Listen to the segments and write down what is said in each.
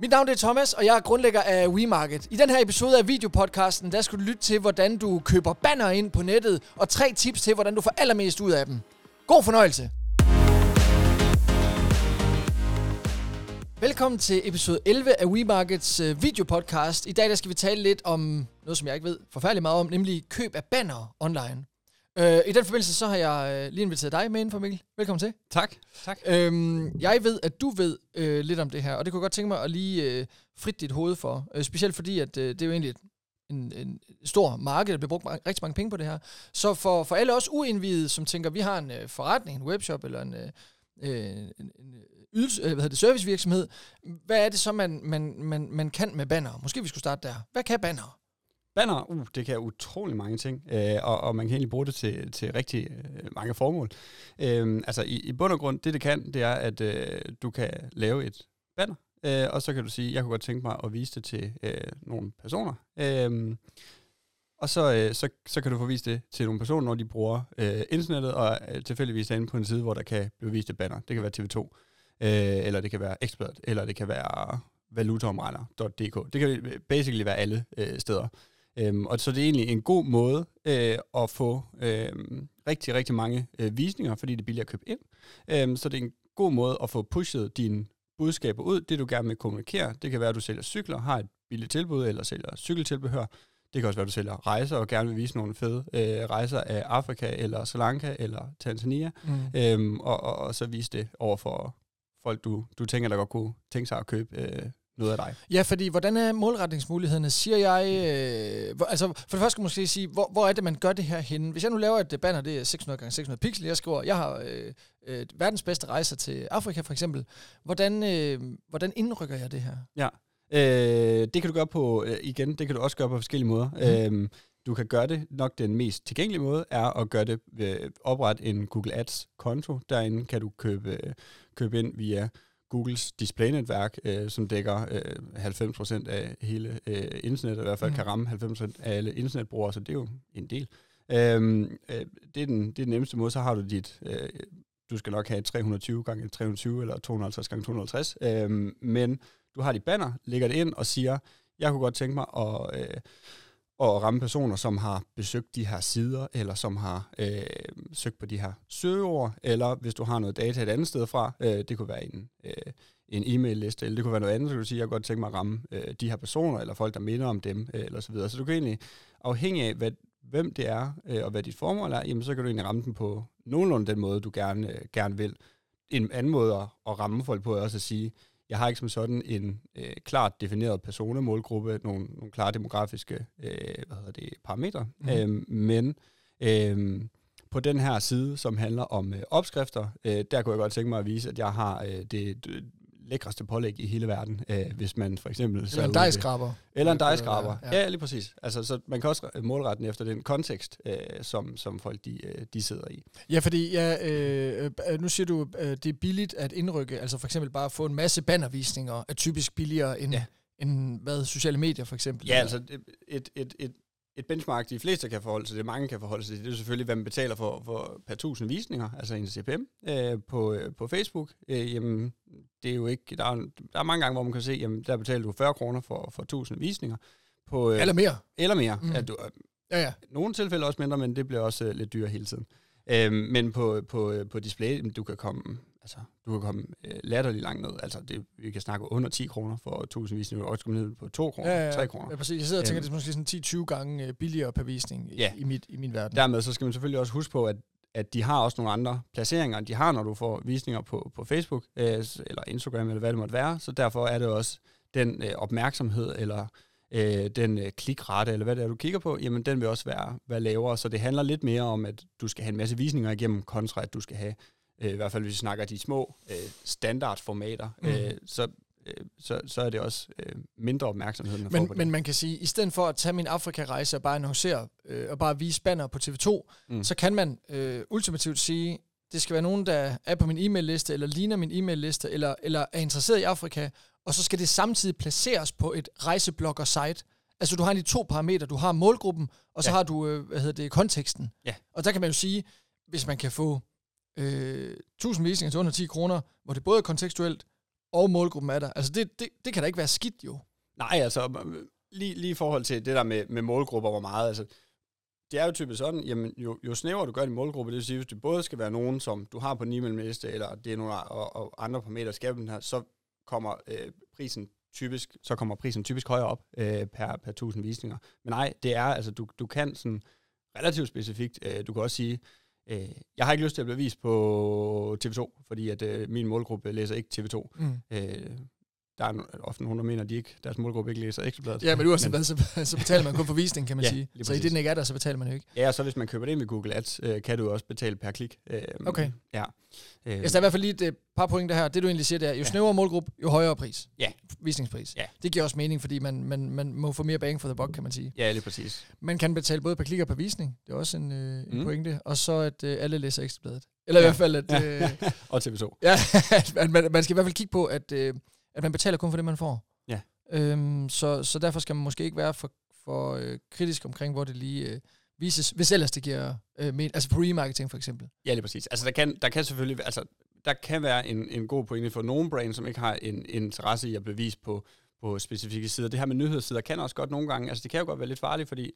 Mit navn er Thomas, og jeg er grundlægger af WeMarket. I den her episode af videopodcasten, der skal du lytte til, hvordan du køber banner ind på nettet, og tre tips til, hvordan du får allermest ud af dem. God fornøjelse! Velkommen til episode 11 af WeMarkets øh, videopodcast. I dag der skal vi tale lidt om noget, som jeg ikke ved forfærdelig meget om, nemlig køb af banner online. Øh, I den forbindelse så har jeg øh, lige inviteret dig med ind for Mikkel. Velkommen til. Tak. tak. Øhm, jeg ved, at du ved øh, lidt om det her, og det kunne jeg godt tænke mig at lige øh, frit dit hoved for. Øh, specielt fordi, at øh, det er jo egentlig et, en, en stor marked, der bliver brugt mange, rigtig mange penge på det her. Så for, for alle os uindvidede, som tænker, vi har en øh, forretning, en webshop eller en, øh, øh en, en ydelse, øh, hvad hedder det, servicevirksomhed, hvad er det så, man, man, man, man kan med banner? Måske vi skulle starte der. Hvad kan banner? Banner, uh, det kan utrolig mange ting, øh, og, og man kan egentlig bruge det til, til rigtig øh, mange formål. Øh, altså i, i bund og grund, det det kan, det er, at øh, du kan lave et banner, øh, og så kan du sige, jeg kunne godt tænke mig at vise det til øh, nogle personer. Øh, og så, øh, så, så kan du få vist det til nogle personer, når de bruger øh, internettet, og øh, tilfældigvis er inde på en side, hvor der kan blive vist et banner. Det kan være TV2, øh, eller det kan være Expert, eller det kan være valutaomregner.dk. Det kan basically være alle øh, steder. Øhm, og så det er egentlig en god måde øh, at få øh, rigtig, rigtig mange øh, visninger, fordi det er billigt at købe ind. Øhm, så det er en god måde at få pushet dine budskaber ud, det du gerne vil kommunikere. Det kan være, at du sælger cykler, har et billigt tilbud, eller sælger cykeltilbehør. Det kan også være, at du sælger rejser og gerne vil vise nogle fede øh, rejser af Afrika, eller Sri Lanka, eller Tanzania, mm. øhm, og, og, og så vise det over for folk, du, du tænker, der godt kunne tænke sig at købe øh, noget af dig. Ja, fordi hvordan er målretningsmulighederne? Siger jeg... Øh, hvor, altså, for det første skal man måske sige, hvor, hvor er det, man gør det her henne? Hvis jeg nu laver et banner, det er 600 x 600 pixel, jeg skriver, jeg har øh, øh, verdens bedste rejser til Afrika for eksempel. Hvordan, øh, hvordan indrykker jeg det her? Ja, øh, det kan du gøre på, øh, igen, det kan du også gøre på forskellige måder. Mm. Øh, du kan gøre det, nok den mest tilgængelige måde, er at gøre det ved oprette en Google Ads-konto. Derinde kan du købe, købe ind via Googles display-netværk, øh, som dækker øh, 90% af hele øh, internet, i hvert fald mm. kan ramme 90% af alle internetbrugere, så det er jo en del. Øhm, øh, det, er den, det er den nemmeste måde, så har du dit, øh, du skal nok have 320 gange 320 eller 250 gange 250, øh, men du har dit banner, lægger det ind og siger, jeg kunne godt tænke mig at... Øh, at ramme personer, som har besøgt de her sider, eller som har øh, søgt på de her søgeord, eller hvis du har noget data et andet sted fra, øh, det kunne være en, øh, en e-mail-liste, eller det kunne være noget andet, så kan du sige, jeg kunne godt tænke mig at ramme øh, de her personer, eller folk, der minder om dem, øh, eller så videre. Så du kan egentlig, afhængig af, hvad, hvem det er, øh, og hvad dit formål er, jamen så kan du egentlig ramme dem på nogenlunde den måde, du gerne, øh, gerne vil. En anden måde at, at ramme folk på er også at sige, jeg har ikke som sådan en øh, klart defineret personemålgruppe, nogle, nogle klare demografiske øh, hvad hedder det, parametre, mm. øhm, men øh, på den her side, som handler om øh, opskrifter, øh, der kunne jeg godt tænke mig at vise, at jeg har øh, det lækreste pålæg i hele verden, øh, hvis man for eksempel... Eller en dejskraber. Eller en dejskraber, ja. ja, lige præcis. Altså, så man kan også målrette den efter den kontekst, øh, som, som folk de, øh, de sidder i. Ja, fordi ja, øh, øh, nu siger du, øh, det er billigt at indrykke, altså for eksempel bare få en masse bannervisninger, er typisk billigere end... Ja end hvad, sociale medier for eksempel? Ja, altså et, et, et, et benchmark, de fleste kan forholde sig til, mange kan forholde sig til, det er selvfølgelig, hvad man betaler for, for per tusind visninger, altså en CPM øh, på, øh, på Facebook. Øh, jamen, det er jo ikke, der er, der er mange gange, hvor man kan se, jamen, der betaler du 40 kroner for, for 1000 visninger. På, øh, eller mere. Eller mere. Mm. Ja, du, ja, ja. Nogle tilfælde også mindre, men det bliver også øh, lidt dyrere hele tiden. Øh, men på, på, øh, på display, du kan komme altså, du kan komme øh, latterligt langt ned. Altså, det, vi kan snakke under 10 kroner for 1000 visninger, og også komme ned på 2 kroner, ja, ja, 3 kroner. Ja, præcis. Jeg sidder og tænker, øhm, det er måske sådan 10-20 gange øh, billigere per visning ja. i, mit, i min verden. Dermed så skal man selvfølgelig også huske på, at at de har også nogle andre placeringer, end de har, når du får visninger på, på Facebook, øh, eller Instagram, eller hvad det måtte være. Så derfor er det også den øh, opmærksomhed, eller øh, den øh, klikrate, eller hvad det er, du kigger på, jamen den vil også være, være lavere. Så det handler lidt mere om, at du skal have en masse visninger igennem, kontra at du skal have øh, i hvert fald hvis vi snakker de små øh, standardformater, mm. øh, så, øh, så, så er det også øh, mindre opmærksomhed, man men, Men man kan sige, at i stedet for at tage min Afrika-rejse og bare annoncere øh, og bare vise banner på TV2, mm. så kan man øh, ultimativt sige, det skal være nogen, der er på min e-mail-liste, eller ligner min e-mail-liste, eller, eller er interesseret i Afrika, og så skal det samtidig placeres på et rejseblogger-site. Altså du har de to parametre, du har målgruppen, og så ja. har du, øh, hvad hedder det, konteksten. Ja. Og der kan man jo sige, hvis man kan få øh, 1000 visninger til under 10 kroner, hvor det både er kontekstuelt og målgruppen er der. Altså, det, det, det kan da ikke være skidt, jo. Nej, altså, lige, lige i forhold til det der med, med målgrupper, hvor meget, altså, det er jo typisk sådan, jamen, jo, jo snævere du gør din målgruppe, det vil sige, hvis det både skal være nogen, som du har på en e-mail-liste, eller det er nogle og, og andre parametre, skal den her, så kommer øh, prisen typisk, så kommer prisen typisk højere op øh, per, per 1000 visninger. Men nej, det er, altså, du, du kan sådan relativt specifikt, øh, du kan også sige, øh, jeg har ikke lyst til at blive vist på TV2, fordi at øh, min målgruppe læser ikke TV2. Mm. Øh, der er ofte nogen, der mener, at de ikke, deres målgruppe ikke læser ekstrabladet. Ja, men uanset hvad, så, så betaler man kun for visning, kan man ja, sige. Så i det, den ikke er der, så betaler man jo ikke. Ja, og så hvis man køber det med Google Ads, øh, kan du også betale per klik. Øh, okay. Ja. Øh. Jeg skal i hvert fald lige et par pointer her. Det du egentlig siger, det er, jo ja. snævere målgruppe, jo højere pris. Ja. Visningspris. Ja. Det giver også mening, fordi man, man, man må få mere bang for the buck, kan man sige. Ja, lige præcis. Man kan betale både per klik og per visning. Det er også en, øh, en mm. pointe. Og så, at øh, alle læser ekstrabladet. Eller ja. i hvert fald, at... Øh, og TV2. Ja, at man, man skal i hvert fald kigge på, at, øh, at man betaler kun for det, man får. Ja. Øhm, så, så derfor skal man måske ikke være for, for øh, kritisk omkring, hvor det lige øh, vises, hvis ellers det giver øh, men, altså på remarketing for eksempel. Ja, lige præcis. Altså der kan, der kan selvfølgelig, altså der kan være en, en god pointe for nogle brands, som ikke har en, en interesse i at bevise på, på specifikke sider. Det her med nyhedssider kan også godt nogle gange, altså det kan jo godt være lidt farligt, fordi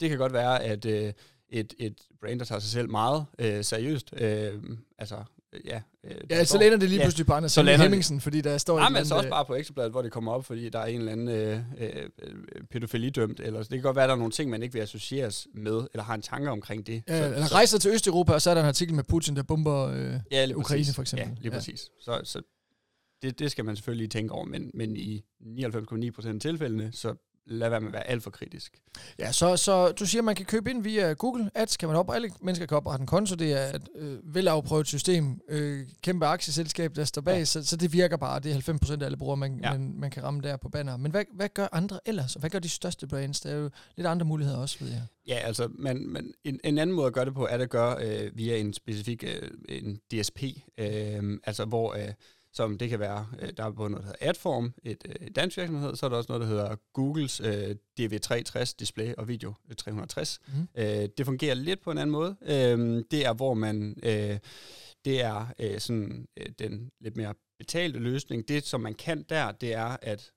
det kan godt være, at øh, et, et brand, der tager sig selv meget øh, seriøst, øh, altså ja. Øh, ja, så lander det lige pludselig ja, på Anders Hemmingsen, fordi der står... Nej, men så også bare på Ekstrabladet, hvor det kommer op, fordi der er en eller anden øh, øh, pædofilidømt, eller det kan godt være, der er nogle ting, man ikke vil associeres med, eller har en tanke omkring det. Ja, så, eller så, rejser til Østeuropa, og så er der en artikel med Putin, der bomber øh, ja, Ukraine, præcis. for eksempel. Ja, lige præcis. Så, så det, det skal man selvfølgelig tænke over, men, men i 99,9% af tilfældene, så lad være med at være alt for kritisk. Ja, så, så du siger, at man kan købe ind via Google Ads, kan man op, alle mennesker kan oprette en konto, det er et øh, velafprøvet system, øh, kæmpe aktieselskab, der står bag, ja. så, så det virker bare, det er 90% af alle brugere, man, ja. man, man kan ramme der på banner. Men hvad, hvad gør andre ellers? Hvad gør de største brands? Der er jo lidt andre muligheder også, ved jeg. Ja, altså, man, man, en, en anden måde at gøre det på, er at gøre øh, via en specifik øh, en DSP, øh, altså hvor... Øh, som det kan være, øh, der er både noget, der hedder Adform, et øh, dansk virksomhed, så er der også noget, der hedder Googles øh, DV360 Display og Video 360. Mm. Øh, det fungerer lidt på en anden måde. Øh, det er, hvor man, øh, det er øh, sådan øh, den lidt mere betalte løsning. Det, som man kan der, det er, at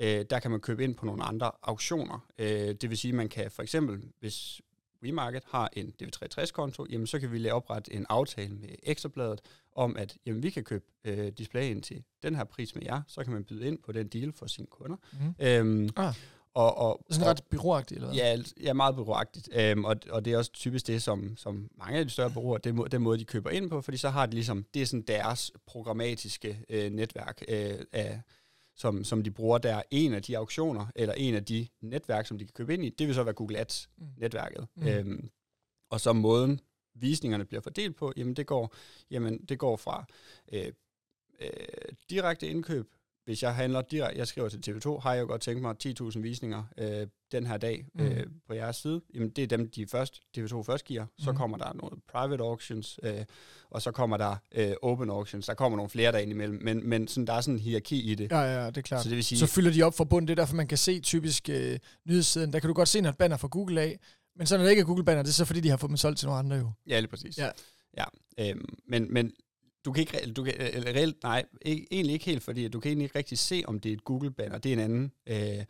øh, der kan man købe ind på nogle andre auktioner. Øh, det vil sige, man kan for eksempel, hvis WeMarket har en DV360-konto, jamen så kan vi oprette en aftale med Ekstrabladet om, at jamen, vi kan købe øh, displayen til den her pris med jer, så kan man byde ind på den deal for sine kunder. Mm. Øhm, ah. Og, og, sådan ret byråagtigt, eller hvad? Ja, ja meget byråagtigt. Øhm, og, og det er også typisk det, som, som mange af de større bureauer, det må, den måde, de køber ind på, fordi så har de ligesom, det er sådan deres programmatiske øh, netværk øh, af, som, som de bruger der. En af de auktioner, eller en af de netværk, som de kan købe ind i, det vil så være Google Ads-netværket. Mm. Øhm, og så måden, visningerne bliver fordelt på, jamen det går, jamen det går fra øh, øh, direkte indkøb. Hvis jeg handler direkte, jeg skriver til TV2, har jeg jo godt tænkt mig 10.000 visninger øh, den her dag mm. øh, på jeres side. Jamen det er dem, de først, TV2 først giver. Så mm. kommer der noget private auctions, øh, og så kommer der øh, open auctions. Der kommer nogle flere der imellem, men, men sådan, der er sådan en hierarki i det. Ja, ja, det er klart. Så, det vil sige, så fylder de op for bunden. Det er derfor, man kan se typisk øh, nyhedssiden. Der kan du godt se, når et banner fra Google af, men så når det ikke er Google-banner, det er så fordi, de har fået dem solgt til nogle andre jo. Ja, lige præcis. Ja. ja øhm, men, men du kan ikke, du kan, eller reelt, nej, ikke, egentlig ikke helt, fordi du kan egentlig ikke rigtig se, om det er et Google-banner. Det er en anden, øh,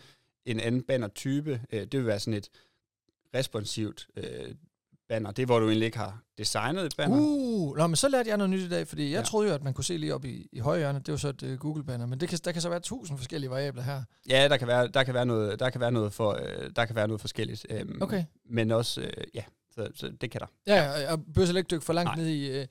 en anden banner-type. Øh, det vil være sådan et responsivt øh, banner. Det er, hvor du egentlig ikke har designet et banner. Uh, nå, men så lærte jeg noget nyt i dag, fordi jeg ja. troede jo, at man kunne se lige op i, i højre hjørne, det var så et uh, Google-banner, men det kan, der kan så være tusind forskellige variabler her. Ja, der kan være, der kan være, noget, der kan være, noget, for, øh, der kan være noget forskelligt. Um, okay. Men også, øh, ja, så, så det kan der. Ja, ja. og bør ikke dykke for langt Nej. ned i... Øh,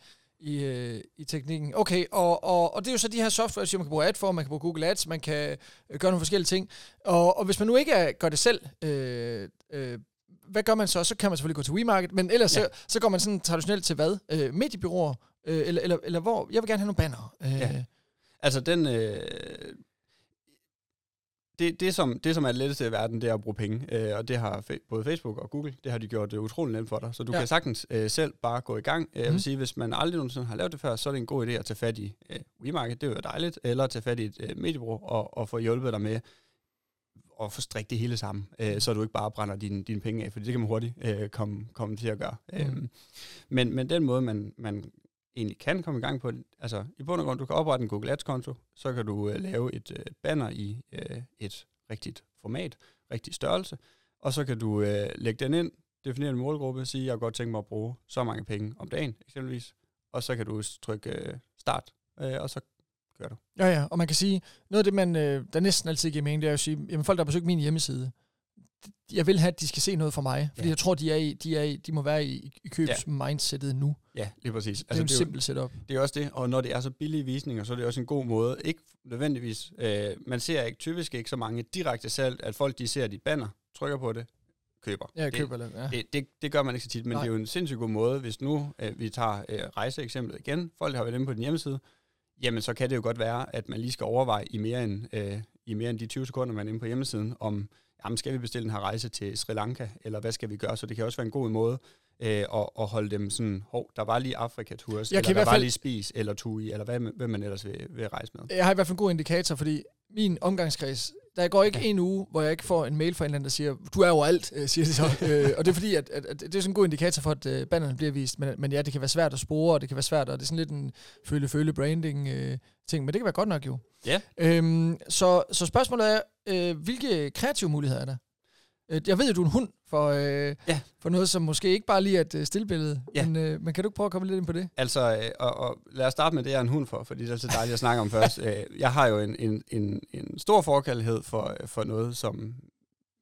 i, øh, i teknikken. Okay, og, og, og det er jo så de her software, som man kan bruge Adform, man kan bruge Google Ads, man kan øh, gøre nogle forskellige ting. Og, og hvis man nu ikke er, gør det selv, øh, øh, hvad gør man så? Så kan man selvfølgelig gå til WeMarket, men ellers ja. så, så går man sådan traditionelt til hvad? Øh, mediebyråer? Øh, eller, eller, eller hvor? Jeg vil gerne have nogle banner. Øh. Ja. Altså den... Øh, det, det, som, det, som er det letteste i verden, det er at bruge penge. Øh, og det har fe- både Facebook og Google, det har de gjort det utroligt nemt for dig. Så du ja. kan sagtens øh, selv bare gå i gang. Øh, Jeg vil mhm. sige, hvis man aldrig nogensinde har lavet det før, så er det en god idé at tage fat i øh, WeMarket, det er jo dejligt, eller tage fat i et øh, mediebureau og, og få hjulpet dig med at få strikket det hele sammen, øh, så du ikke bare brænder dine, dine penge af, for det kan man hurtigt øh, komme, komme til at gøre. Mm. Øhm, men, men den måde, man, man egentlig kan komme i gang på, altså i bund og grund, du kan oprette en Google Ads-konto, så kan du øh, lave et øh, banner i øh, et rigtigt format, rigtig størrelse, og så kan du øh, lægge den ind, definere en målgruppe, sige, jeg har godt tænkt mig at bruge så mange penge om dagen, eksempelvis, og så kan du trykke øh, start, øh, og så kører du. Ja, ja, og man kan sige, noget af det, man, øh, der næsten altid giver mening, det er at sige, jamen folk, der har besøgt min hjemmeside, jeg vil have, at de skal se noget fra mig, fordi ja. jeg tror, de, er i, de, er i, de må være i, i købsmindsetet ja. nu. Ja, lige præcis. Det er altså, en simpel setup. Det er også det, og når det er så billige visninger, så er det også en god måde. Ikke nødvendigvis, øh, man ser ikke typisk ikke så mange direkte salg, at folk de ser dit banner, trykker på det, køber. Ja, køber det, ja. det, det, det gør man ikke så tit, men Nej. det er jo en sindssygt god måde, hvis nu øh, vi tager øh, rejseeksemplet igen, folk har været inde på din hjemmeside, jamen så kan det jo godt være, at man lige skal overveje i mere end, øh, i mere end de 20 sekunder, man er inde på hjemmesiden, om jamen, skal vi bestille den her rejse til Sri Lanka, eller hvad skal vi gøre? Så det kan også være en god måde øh, at, at holde dem sådan, hov, der var lige Afrika-tours, eller der var fald... lige Spis, eller Tui, eller hvad, hvad man ellers vil, vil rejse med. Jeg har i hvert fald en god indikator, fordi min omgangskreds, der går ikke ja. en uge, hvor jeg ikke får en mail fra en eller anden, der siger, du er overalt, øh, siger de så. øh, og det er fordi, at, at, at, det er sådan en god indikator for, at øh, banderne bliver vist. Men, men ja, det kan være svært at spore, og det kan være svært, og det er sådan lidt en føle-føle-branding øh, ting. Men det kan være godt nok jo. Ja. Øhm, så, så spørgsmålet er, øh, hvilke kreative muligheder er der? Øh, jeg ved, at du er en hund for, øh, ja. for noget, som måske ikke bare lige er et øh, stillbillede. Ja. Men, øh, men kan du ikke prøve at komme lidt ind på det? Altså, øh, og, og lad os starte med det, jeg er en hund for, fordi det er så dejligt at snakke om først. Øh, jeg har jo en, en, en, en stor forkærlighed for, for noget, som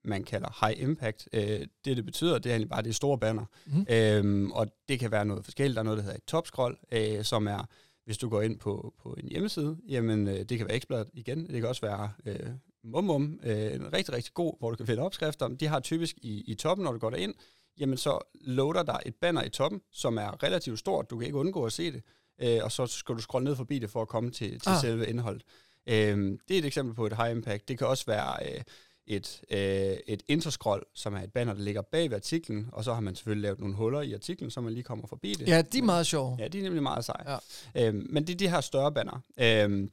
man kalder high impact. Øh, det, det betyder, det er egentlig bare det store banner. Mm. Øhm, og det kan være noget forskelligt. Der er noget, der hedder et topscroll, øh, som er, hvis du går ind på, på en hjemmeside, jamen øh, det kan være eksplodet igen. Det kan også være øh, Mumum, øh, en rigtig, rigtig god, hvor du kan finde opskrifter. De har typisk i, i toppen, når du går derind, jamen så loader der et banner i toppen, som er relativt stort. Du kan ikke undgå at se det. Øh, og så skal du scrolle ned forbi det for at komme til, til ah. selve indholdet. Øh, det er et eksempel på et high impact. Det kan også være øh, et, øh, et interscroll, som er et banner, der ligger bag ved artiklen, og så har man selvfølgelig lavet nogle huller i artiklen, så man lige kommer forbi det. Ja, de er meget sjove. Ja, de er nemlig meget seje. Ja. Øh, men det er de her større banner. Øh,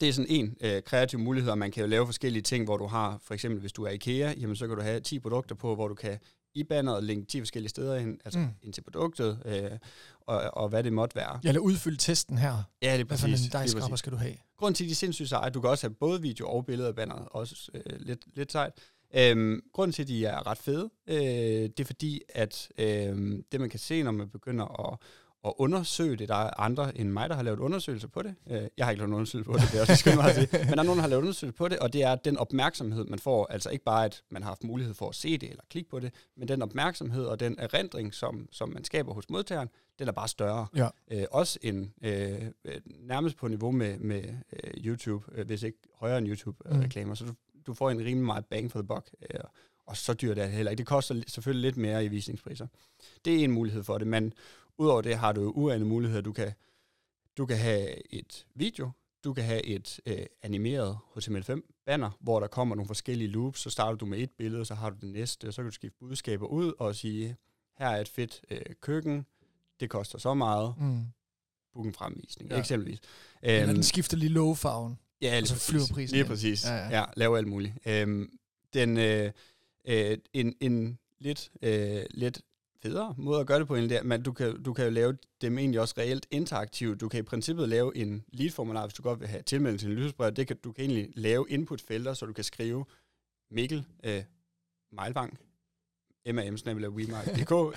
det er sådan en øh, kreativ mulighed, og man kan jo lave forskellige ting, hvor du har, for eksempel hvis du er IKEA, jamen så kan du have 10 produkter på, hvor du kan i banneret linke 10 forskellige steder ind, altså mm. ind til produktet, øh, og, og hvad det måtte være. Ja, eller udfylde testen her. Ja, det er præcis. Hvad for en dejskrabber skal du have? Grunden til, at de sindssygt seje, at du kan også have både video og billeder af banneret, også øh, lidt, lidt sejt. Øhm, grunden til, at de er ret fede, øh, det er fordi, at øh, det man kan se, når man begynder at at undersøge det. Der er andre end mig, der har lavet undersøgelser på det. Øh, jeg har ikke lavet undersøgelser på det, det er også skønt meget at sige. Men der er nogen, der har lavet undersøgelser på det, og det er den opmærksomhed, man får. Altså ikke bare, at man har haft mulighed for at se det eller klikke på det, men den opmærksomhed og den erindring, som, som man skaber hos modtageren, den er bare større. Ja. Øh, også en, øh, nærmest på niveau med, med øh, YouTube, øh, hvis ikke højere end YouTube-reklamer. Mm. Så du, du får en rimelig meget bang for the buck. Øh, og så dyrt er det heller ikke. Det koster selvfølgelig lidt mere i visningspriser. Det er en mulighed for det, men Udover det har du jo uanede muligheder. Du kan, du kan have et video, du kan have et øh, animeret HTML5 banner, hvor der kommer nogle forskellige loops, så starter du med et billede, så har du det næste, og så kan du skifte budskaber ud og sige, her er et fedt øh, køkken, det koster så meget, mm. book en fremvisning, ja. eksempelvis. Eller den øhm, skifter lige lågefarven, ja, lige og så flyver prisen. Lige præcis, ja, ja. ja lave alt muligt. Øhm, den, øh, øh, en, en lidt, øh, lidt federe måde at gøre det på, end det, men du kan, du kan jo lave dem egentlig også reelt interaktivt. Du kan i princippet lave en lead-formular, hvis du godt vil have tilmelding til en lydsbrev. Det kan, du kan egentlig lave input-felter, så du kan skrive Mikkel øh, Meilvang, mam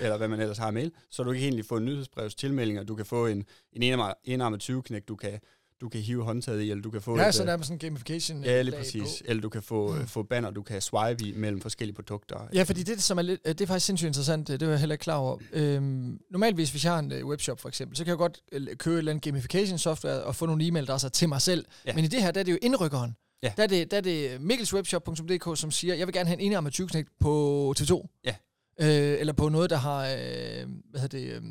eller hvad man ellers har mail, så du kan egentlig få en nyhedsbrevs tilmeldinger, du kan få en, en enarmet 20-knæk, du kan du kan hive håndtaget i, eller du kan få... Ja, et, så der er sådan en gamification Ja, lige præcis. På. Eller du kan få, mm. få banner, du kan swipe i mellem forskellige produkter. Ja, fordi det, som er, lidt, det er faktisk sindssygt interessant, det var jeg heller ikke klar over. Øhm, normalvis, hvis jeg har en webshop for eksempel, så kan jeg godt købe et eller andet gamification software og få nogle e-mailadresser til mig selv. Ja. Men i det her, der er det jo indrykkeren. Ja. Der er det, der er det mikkelswebshop.dk, som siger, jeg vil gerne have en enarmet 20 på TV2. Ja. Øh, eller på noget, der har øh, hvad hedder det,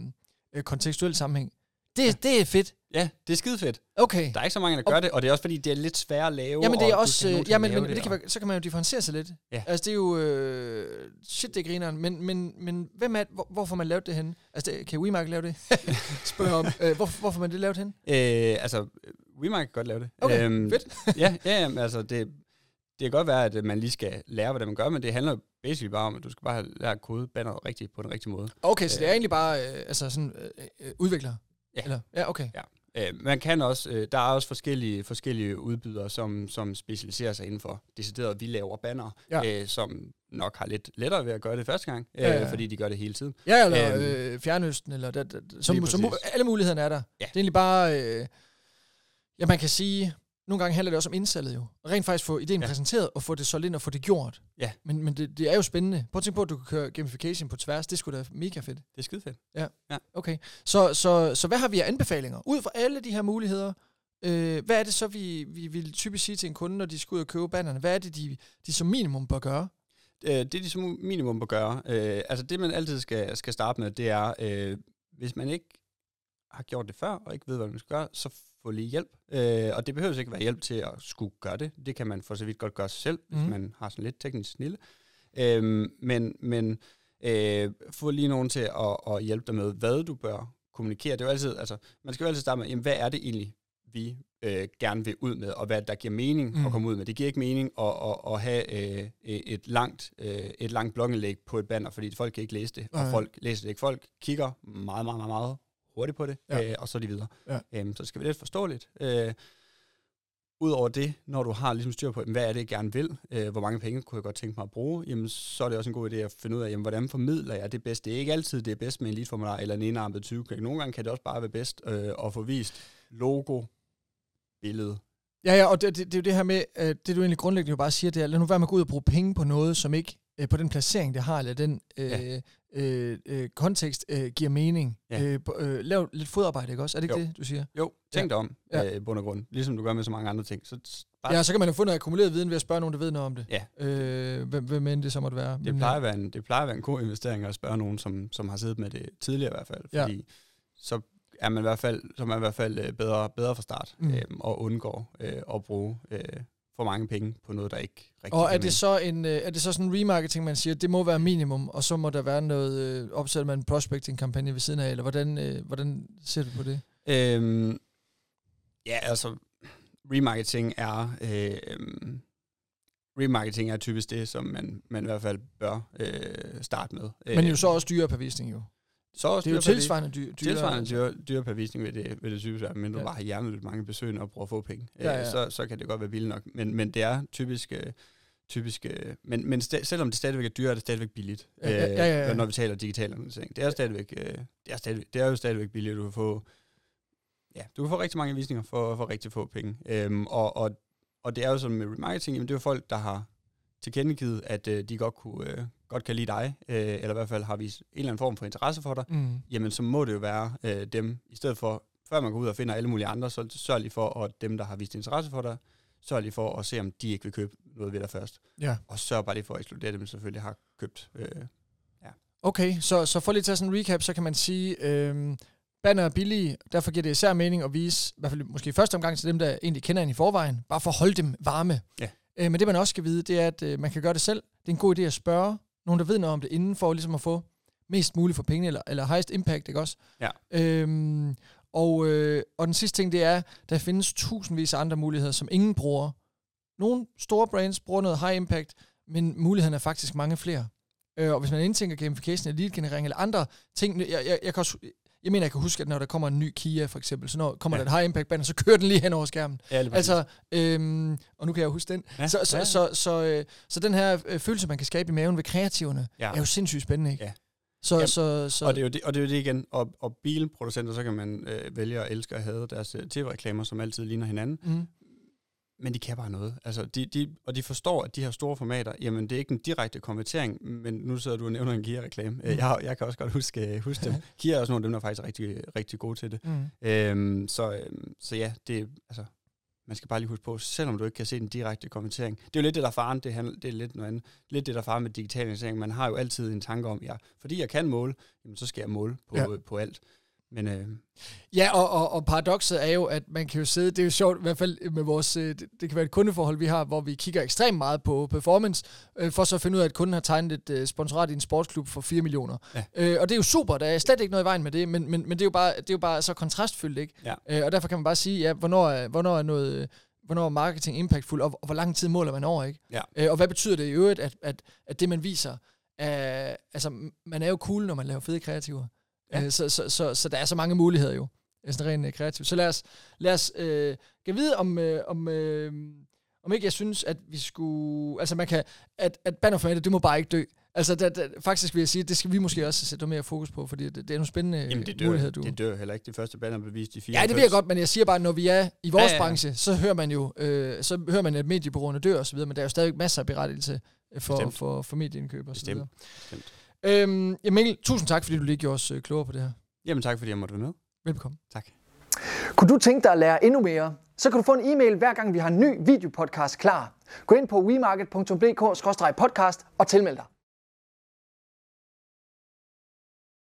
øh, kontekstuel sammenhæng. Det, ja. det er fedt. Ja, det er skide fedt. Okay. Der er ikke så mange, der gør okay. det, og det er også fordi, det er lidt svært at lave. Jamen, det er også... Øh, ja, men, men det, det kan være, så kan man jo differentiere sig lidt. Ja. Altså, det er jo... Øh, shit, det griner. Men, men, men hvem er, hvor, hvorfor man lavet det hen? Altså, det, kan WeMark lave det? Spørg om. Øh, hvor, hvorfor man det lavet hen? Øh, altså, WeMark kan godt lave det. Okay, øhm, fedt. ja, ja, jamen, altså, det, det kan godt være, at man lige skal lære, hvad man gør, men det handler basically bare om, at du skal bare lært kode banner rigtigt på den rigtige måde. Okay, så det er øh. egentlig bare øh, altså sådan, øh, øh, udvikler? Ja. Eller? Ja, okay. Ja. Øh, man kan også, øh, der er også forskellige, forskellige udbydere, som, som specialiserer sig inden for decideret, vi laver banner, Ja. øh, som nok har lidt lettere ved at gøre det første gang, øh, Ja, ja. fordi de gør det hele tiden. Ja, eller Øhm, øh, Fjernøsten, eller det, det, som, som, præcis. alle mulighederne er der. Ja. Det er egentlig bare, øh, ja, man kan sige, nogle gange handler det også om indsalget jo. Og rent faktisk få ideen Ja. ja. præsenteret, og få det solgt ind og få det gjort. Ja. Men, men det, det er jo spændende. Prøv at tænke på, at du kan køre gamification på tværs. Det skulle da mega fedt. Det er skide fedt. Okay. Så, så, så hvad har vi af anbefalinger? Ud fra alle de her muligheder, øh, hvad er det så, vi, vi vil typisk sige til en kunde, når de skal ud og købe bannerne? Hvad er det, de, de som minimum bør gøre? Øh, det de som minimum bør gøre, øh, altså det man altid skal, skal starte med, det er, øh, hvis man ikke har gjort det før, og ikke ved, hvad man skal gøre, så få lige hjælp. Øh, og det behøver ikke være hjælp til at skulle gøre det. Det kan man for så vidt godt gøre sig selv, Mhm. hvis man har sådan lidt teknisk snille. Øh, men men øh, få lige nogen til at, at hjælpe dig med, hvad du bør kommunikere. Det er jo altid, altså, man skal jo altid starte med, jamen, hvad er det egentlig, vi øh, gerne vil ud med, og hvad der giver mening mm. Mm. at komme ud med. Det giver ikke mening at, at, at have øh, et langt, øh, et langt blogindlæg på et banner, fordi folk kan ikke læse det, og folk læser det ikke. Folk kigger meget, meget, meget, meget hurtigt på det, Ja. øh, og så de videre. Ja. Øhm, så det skal være lidt forståeligt. Øh, Udover det, når du har ligesom styr på, jamen, hvad er det, jeg gerne vil, øh, hvor mange penge kunne jeg godt tænke mig at bruge, jamen, så er det også en god idé at finde ud af, jamen, hvordan formidler jeg det bedst. Det er ikke altid det er bedst med en lead-formular eller en enarmet 20 Nogle gange kan det også bare være bedst øh, at få vist logo, billede. Ja, ja, og det, det, det er jo det her med, øh, det du egentlig grundlæggende jo bare siger, det er, lad nu være med at gå ud og bruge penge på noget, som ikke øh, på den placering, det har, eller den øh, Ja. øh, øh, kontekst øh, giver mening. Ja. Øh, øh, lav lidt fodarbejde, ikke også? Er det ikke Jo. det, du siger? Jo, tænk dig om, Ja. ja. øh, i bund og grund. Ligesom du gør med så mange andre ting. Så bare, Ja, så kan man jo få noget akkumuleret viden ved at spørge nogen, der ved noget om det. Ja. Øh, hvem, hvem end det så måtte være. det, plejer at være en, det plejer at være en god investering at spørge nogen, som, som har siddet med det tidligere i hvert fald. Ja. Fordi så er man i hvert fald, så er man i hvert fald øh, bedre, bedre fra start, Mm. øhm, og undgår øh, at bruge øh, for mange penge på noget, der ikke rigtig Og er det, så en, øh, er det så sådan en remarketing, man siger, det må være minimum, og så må der være noget, øh, opsætter man en prospecting-kampagne ved siden af, eller hvordan, øh, hvordan ser du på det? Øhm, ja, altså, remarketing er... Øh, remarketing er typisk det, som man, man i hvert fald bør øh, starte med. Men jo Øh, så også dyrere per visning jo. Så Det er jo dyre tilsvarende dyr, dyrere. Tilsvarende dyre, dyre per visning vil det, vil det typisk være, men du Ja. bare har hjernet mange besøgende og prøver at få penge. Ja, Øh, ja. Så, så kan det godt være billigt nok. Men, men det er typisk... Øh, typisk øh, men men sta- selvom det stadigvæk er dyrt, er det stadigvæk billigt. Ja, ja, ja, ja, ja. Øh, når vi taler digital annoncering. Det er, stadigvæk, øh, det, er stadigvæk, det er jo stadigvæk billigt, du kan få... Ja, du kan få rigtig mange visninger for, for rigtig få penge. Øhm, og, og, og det er jo sådan med remarketing, jamen det er jo folk, der har tilkendegivet, at øh, de godt, kunne, øh, godt kan lide dig, øh, eller i hvert fald har vist en eller anden form for interesse for dig, Mm. jamen så må det jo være øh, dem, i stedet for, før man går ud og finder alle mulige andre, så sørg lige for, at dem, der har vist interesse for dig, sørg lige for at se, om de ikke vil købe noget ved dig først. Ja. Og sørg bare lige for at ekskludere dem, der selvfølgelig har købt. Øh, Okay, så, så for lige at tage sådan en recap, så kan man sige, øhm, banner er billige, derfor giver det især mening at vise, i hvert fald måske i første omgang til dem, der egentlig kender en i forvejen, bare for at holde dem varme. Ja. Øh, men det man også skal vide, det er, at øh, man kan gøre det selv. Det er en god idé at spørge nogen, der ved noget om det inden, for ligesom at få mest muligt for pengene, eller, eller highest impact, ikke også? Ja. Øhm, og, øh, og den sidste ting, det er, der findes tusindvis af andre muligheder, som ingen bruger. Nogle store brands bruger noget high impact, men mulighederne er faktisk mange flere. Øh, og hvis man indtænker gamification eller lead-generering eller andre ting, jeg, jeg, jeg, kan også, jeg mener, jeg kan huske, at når der kommer en ny Kia for eksempel, så når kommer Ja. der et high impact banner, så kører den lige hen over skærmen. ja, Altså, øhm, og nu kan jeg huske den. Ja. Så, så, ja. ja. så, så, øh, så den her øh, følelse, man kan skabe i maven ved kreativerne, Ja. er jo sindssygt spændende, ikke? Ja. Så, Jamen, så, så, og, det er jo det, og det er jo det igen. Og, og bilproducenter, så kan man øh, vælge at elske og have deres øh, tv-reklamer, som altid ligner hinanden. mm, Men de kan bare noget. Altså, de, de, og de forstår, at de her store formater, jamen det er ikke en direkte konvertering, men nu sidder du og nævner en Kia-reklame. Mm. Jeg, jeg kan også godt huske, huske dem. Kia er også nogle af dem, der er faktisk rigtig, rigtig gode til det. mm. Øhm, så, øhm, så ja, det, altså, man skal bare lige huske på, selvom du ikke kan se den direkte konvertering. Det er jo lidt det, der er faren, det, handler, det er lidt noget andet. Lidt det, der er faren med digitalisering. Man har jo altid en tanke om, ja, fordi jeg kan måle, jamen, så skal jeg måle på, ja. Ja. på alt. Men øh, Ja, og, og, og paradokset er jo, at man kan jo sidde, det er jo sjovt, i hvert fald med vores, øh, det, det kan være et kundeforhold, vi har, hvor vi kigger ekstremt meget på performance, øh, for så at finde ud af, at kunden har tegnet et øh, sponsorat i en sportsklub for 4 millioner. Ja. Øh, og det er jo super, der er slet ikke noget i vejen med det, men, men, men det, er jo bare, det er jo bare så kontrastfyldt, ikke? Ja. Øh, og derfor kan man bare sige, ja, hvornår er, hvornår er noget... Hvornår er marketing impactful, og, og hvor lang tid måler man over, ikke? Ja. Øh, og hvad betyder det i øvrigt, at, at, at det, man viser, er, altså, man er jo cool, når man laver fede kreativer. Ja. Øh, så, så, så, så der er så mange muligheder jo. sådan rent øh, kreativt. Så lad os, lad os øh, kan vide, om, øh, om, øh, om ikke jeg synes, at vi skulle... Altså man kan... At, at bannerformatet, det må bare ikke dø. Altså det, det, faktisk vil jeg sige, det skal vi måske også sætte mere fokus på, fordi det, det er nogle spændende Jamen, det dør, muligheder, du... det dør heller ikke. Det første banner bevist i 94. Ja, det ved jeg godt, men jeg siger bare, når vi er i vores Ja, ja, branche, så hører man jo, øh, så hører man, at mediebureauerne dør og så videre, men der er jo stadig masser af berettigelse øh, for, Bestemt. for, for medieindkøb og så Bestemt. videre. Bestemt. Øhm, ja, Mikkel, tusind tak, fordi du lige gjorde os øh, klogere på det her. Jamen tak, fordi jeg måtte være med. Velkommen. Tak. Kunne du tænke dig at lære endnu mere? Så kan du få en e-mail hver gang vi har en ny videopodcast klar. Gå ind på wemarket.dk-podcast og tilmeld dig.